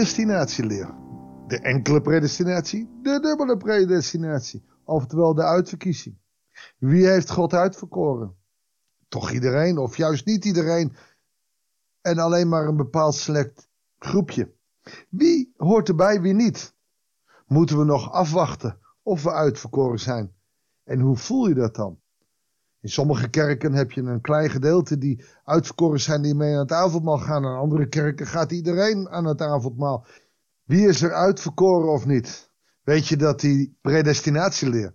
predestinatieleer. De enkele predestinatie, de dubbele predestinatie, oftewel de uitverkiezing. Wie heeft God uitverkoren? Toch iedereen, of juist niet iedereen, en alleen maar een bepaald select groepje. Wie hoort erbij, wie niet? Moeten we nog afwachten of we uitverkoren zijn? En hoe voel je dat dan? In sommige kerken heb je een klein gedeelte die uitverkoren zijn die mee aan het avondmaal gaan. In andere kerken gaat iedereen aan het avondmaal. Wie is er uitverkoren of niet? Weet je dat die predestinatieleer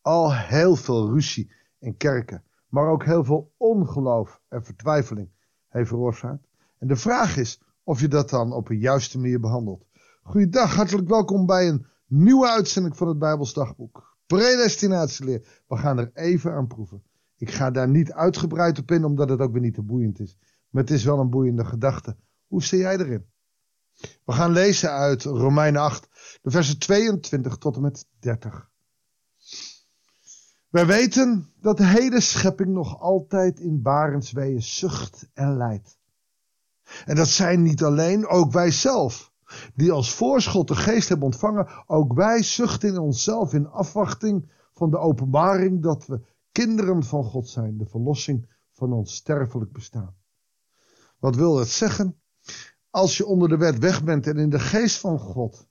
al heel veel ruzie in kerken, maar ook heel veel ongeloof en vertwijfeling heeft veroorzaakt? En de vraag is of je dat dan op een juiste manier behandelt. Goeiedag, hartelijk welkom bij een nieuwe uitzending van het Bijbelsdagboek. Predestinatieleer. We gaan er even aan proeven. Ik ga daar niet uitgebreid op in, omdat het ook weer niet te boeiend is. Maar het is wel een boeiende gedachte. Hoe zie jij erin? We gaan lezen uit Romeinen 8, de versen 22 tot en met 30. Wij weten dat de hele schepping nog altijd in barensweeën zucht en lijdt. En dat zijn niet alleen, ook wij zelf, die als voorschot de geest hebben ontvangen, ook wij zuchten in onszelf in afwachting van de openbaring dat we kinderen van God zijn, de verlossing van ons sterfelijk bestaan. Wat wil het zeggen? Als je onder de wet weg bent en in de geest van God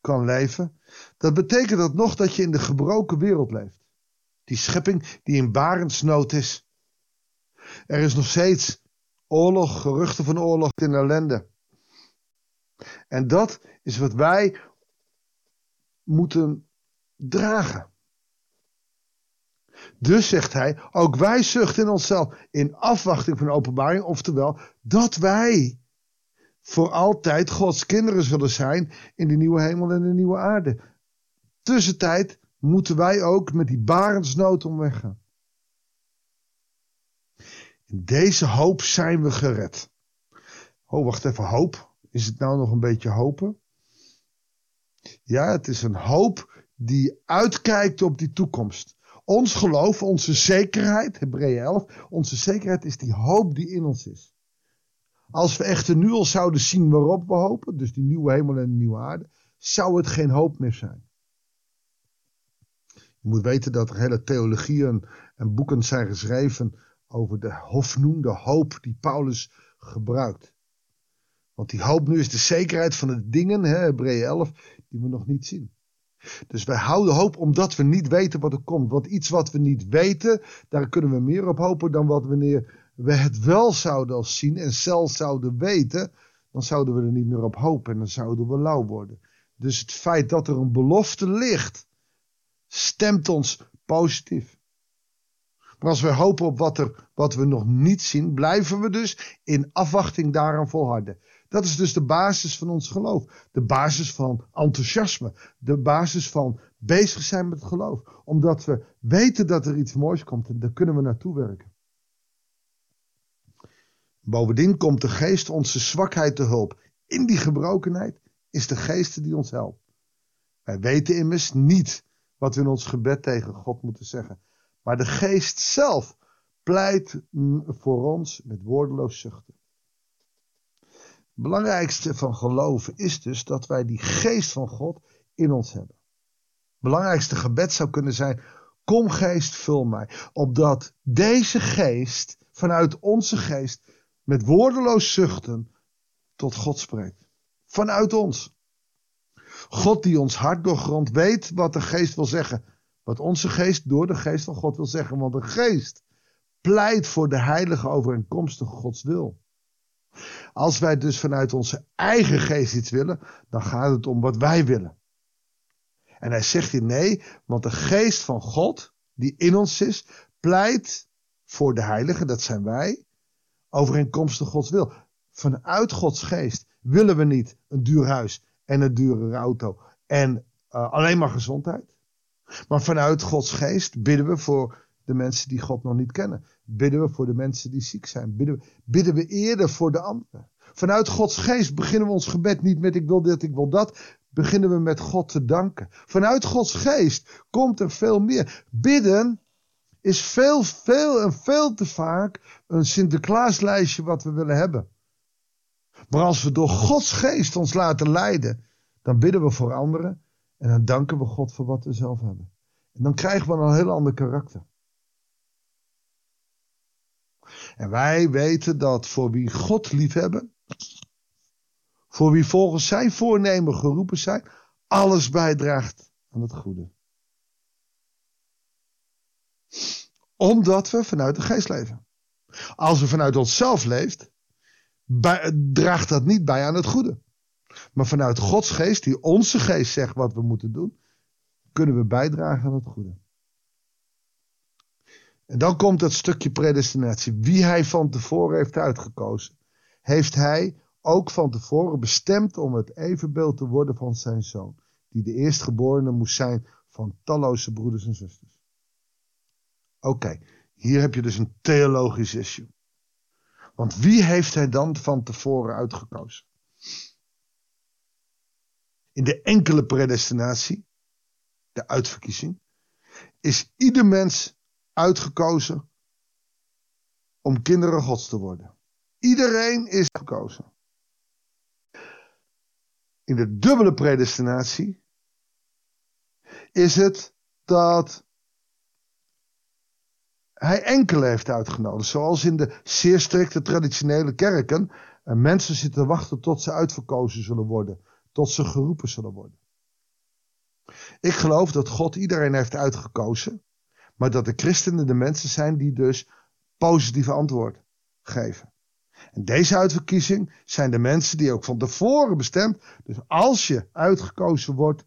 kan leven, dat betekent dat nog dat je in de gebroken wereld leeft. Die schepping die in barensnood is. Er is nog steeds oorlog, geruchten van oorlog in ellende. En dat is wat wij moeten dragen. Dus zegt hij, ook wij zuchten in onszelf in afwachting van openbaring, oftewel dat wij voor altijd Gods kinderen zullen zijn in de nieuwe hemel en de nieuwe aarde. Tussentijd moeten wij ook met die barensnood omweggaan. In deze hoop zijn we gered. Oh, wacht even, hoop. Is het nou nog een beetje hopen? Ja, het is een hoop die uitkijkt op die toekomst. Ons geloof, onze zekerheid, Hebreeën 11, onze zekerheid is die hoop die in ons is. Als we echter nu al zouden zien waarop we hopen, dus die nieuwe hemel en de nieuwe aarde, zou het geen hoop meer zijn. Je moet weten dat er hele theologieën en boeken zijn geschreven over de hofnoem, de hoop die Paulus gebruikt. Want die hoop nu is de zekerheid van de dingen, Hebreeën 11, die we nog niet zien. Dus wij houden hoop omdat we niet weten wat er komt. Want iets wat we niet weten, daar kunnen we meer op hopen dan wat wanneer we het wel zouden zien en zelfs zouden weten, dan zouden we er niet meer op hopen en dan zouden we lauw worden. Dus het feit dat er een belofte ligt, stemt ons positief. Maar als we hopen op wat, er, wat we nog niet zien, blijven we dus in afwachting daaraan volharden. Dat is dus de basis van ons geloof. De basis van enthousiasme. De basis van bezig zijn met geloof. Omdat we weten dat er iets moois komt en daar kunnen we naartoe werken. Bovendien komt de geest onze zwakheid te hulp. In die gebrokenheid is de geest die ons helpt. Wij weten immers niet wat we in ons gebed tegen God moeten zeggen. Maar de geest zelf pleit voor ons met woordeloos zuchten. Belangrijkste van geloven is dus dat wij die geest van God in ons hebben. Belangrijkste gebed zou kunnen zijn: Kom geest, vul mij. Opdat deze geest vanuit onze geest met woordeloos zuchten tot God spreekt. Vanuit ons. God die ons hart doorgrond weet wat de geest wil zeggen. Wat onze geest door de geest van God wil zeggen. Want de geest pleit voor de heilige overeenkomstige Gods wil. Als wij dus vanuit onze eigen geest iets willen, dan gaat het om wat wij willen. En hij zegt hier nee, want de geest van God, die in ons is, pleit voor de heilige, dat zijn wij, overeenkomstig Gods wil. Vanuit Gods geest willen we niet een duur huis en een dure auto en uh, alleen maar gezondheid. Maar vanuit Gods geest bidden we voor de mensen die God nog niet kennen. Bidden we voor de mensen die ziek zijn. Bidden we, eerder voor de anderen. Vanuit Gods geest beginnen we ons gebed niet met ik wil dit, ik wil dat. Beginnen we met God te danken. Vanuit Gods geest komt er veel meer. Bidden is veel, veel en veel te vaak een Sinterklaaslijstje wat we willen hebben. Maar als we door Gods geest ons laten leiden, dan bidden we voor anderen en dan danken we God voor wat we zelf hebben. En dan krijgen we een heel ander karakter. En wij weten dat voor wie God liefhebben, voor wie volgens zijn voornemen geroepen zijn, alles bijdraagt aan het goede. Omdat we vanuit de geest leven. Als we vanuit onszelf leeft, draagt dat niet bij aan het goede. Maar vanuit Gods geest, die onze geest zegt wat we moeten doen, kunnen we bijdragen aan het goede. En dan komt dat stukje predestinatie. Wie hij van tevoren heeft uitgekozen, heeft hij ook van tevoren bestemd om het evenbeeld te worden van zijn zoon, die de eerstgeborene moest zijn van talloze broeders en zusters. Oké, hier heb je dus een theologisch issue. Want wie heeft hij dan van tevoren uitgekozen? In de enkele predestinatie, de uitverkiezing, is ieder mens uitgekozen om kinderen gods te worden. Iedereen is gekozen. In de dubbele predestinatie is het dat hij enkele heeft uitgenodigd. Zoals in de zeer strikte traditionele kerken. En mensen zitten wachten tot ze uitverkozen zullen worden. Tot ze geroepen zullen worden. Ik geloof dat God iedereen heeft uitgekozen. Maar dat de christenen de mensen zijn die dus positieve antwoord geven. En deze uitverkiezing zijn de mensen die ook van tevoren bestemd. Dus als je uitgekozen wordt,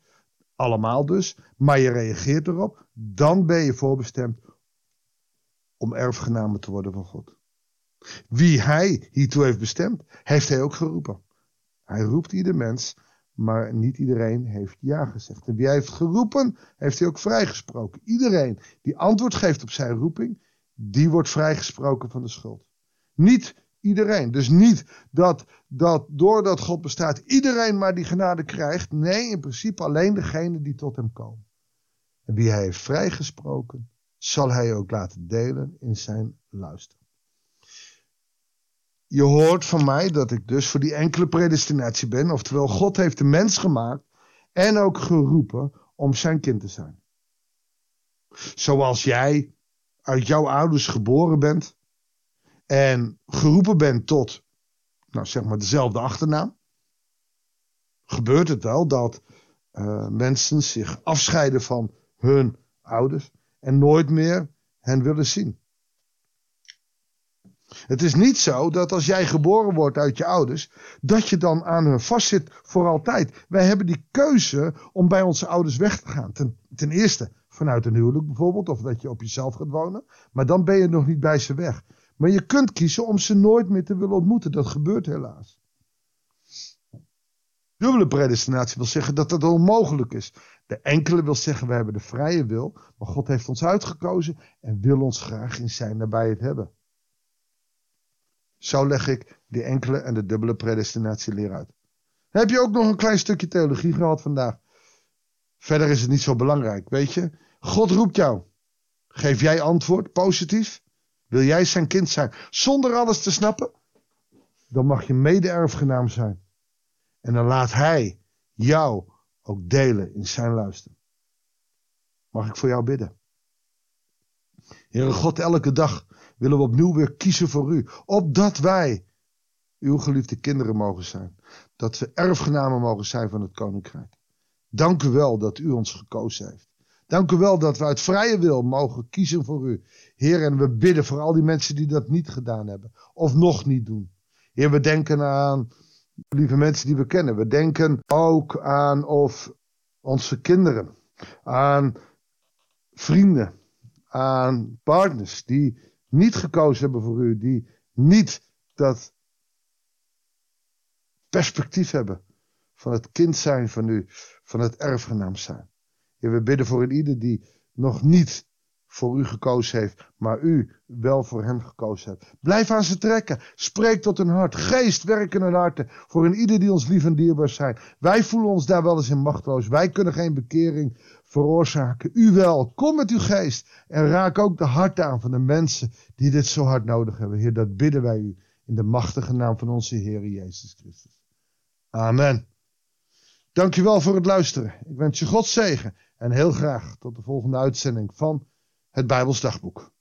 allemaal dus, maar je reageert erop, dan ben je voorbestemd om erfgenamen te worden van God. Wie hij hiertoe heeft bestemd, heeft hij ook geroepen. Hij roept ieder mens, maar niet iedereen heeft ja gezegd. En wie hij heeft geroepen, heeft hij ook vrijgesproken. Iedereen die antwoord geeft op zijn roeping, die wordt vrijgesproken van de schuld. Niet iedereen. Dus niet dat, dat doordat God bestaat iedereen maar die genade krijgt. Nee, in principe alleen degene die tot hem komen. En wie hij heeft vrijgesproken, zal hij ook laten delen in zijn luister. Je hoort van mij dat ik dus voor die enkele predestinatie ben, oftewel God heeft de mens gemaakt en ook geroepen om zijn kind te zijn. Zoals jij uit jouw ouders geboren bent en geroepen bent tot, nou zeg maar dezelfde achternaam, gebeurt het wel dat uh, mensen zich afscheiden van hun ouders en nooit meer hen willen zien. Het is niet zo dat als jij geboren wordt uit je ouders, dat je dan aan hun vastzit voor altijd. Wij hebben die keuze om bij onze ouders weg te gaan. Ten, ten eerste vanuit een huwelijk bijvoorbeeld, of dat je op jezelf gaat wonen. Maar dan ben je nog niet bij ze weg. Maar je kunt kiezen om ze nooit meer te willen ontmoeten. Dat gebeurt helaas. Dubbele predestinatie wil zeggen dat dat onmogelijk is. De enkele wil zeggen, we hebben de vrije wil, maar God heeft ons uitgekozen en wil ons graag in zijn nabijheid hebben. Zo leg ik de enkele en de dubbele predestinatie leer uit. Heb je ook nog een klein stukje theologie gehad vandaag? Verder is het niet zo belangrijk, weet je? God roept jou. Geef jij antwoord, positief? Wil jij zijn kind zijn, zonder alles te snappen? Dan mag je mede-erfgenaam zijn. En dan laat hij jou ook delen in zijn luister. Mag ik voor jou bidden? Heere God, elke dag willen we opnieuw weer kiezen voor u. Opdat wij uw geliefde kinderen mogen zijn. Dat we erfgenamen mogen zijn van het koninkrijk. Dank u wel dat u ons gekozen heeft. Dank u wel dat we uit vrije wil mogen kiezen voor u. Heer, en we bidden voor al die mensen die dat niet gedaan hebben. Of nog niet doen. Heer, we denken aan lieve mensen die we kennen. We denken ook aan of onze kinderen, aan vrienden, aan partners die niet gekozen hebben voor u, die niet dat perspectief hebben van het kind zijn van u, van het erfgenaam zijn. We bidden voor ieder die nog niet voor u gekozen heeft, maar u wel voor hem gekozen hebt. Blijf aan ze trekken. Spreek tot hun hart. Geest, werk in hun harten. Voor een ieder die ons lief en dierbaar zijn. Wij voelen ons daar wel eens in machteloos. Wij kunnen geen bekering veroorzaken. U wel. Kom met uw geest. En raak ook de harten aan van de mensen die dit zo hard nodig hebben. Heer, dat bidden wij u In de machtige naam van onze Heer Jezus Christus. Amen. Dankjewel voor het luisteren. Ik wens je God zegen en heel graag tot de volgende uitzending van het Bijbels Dagboek.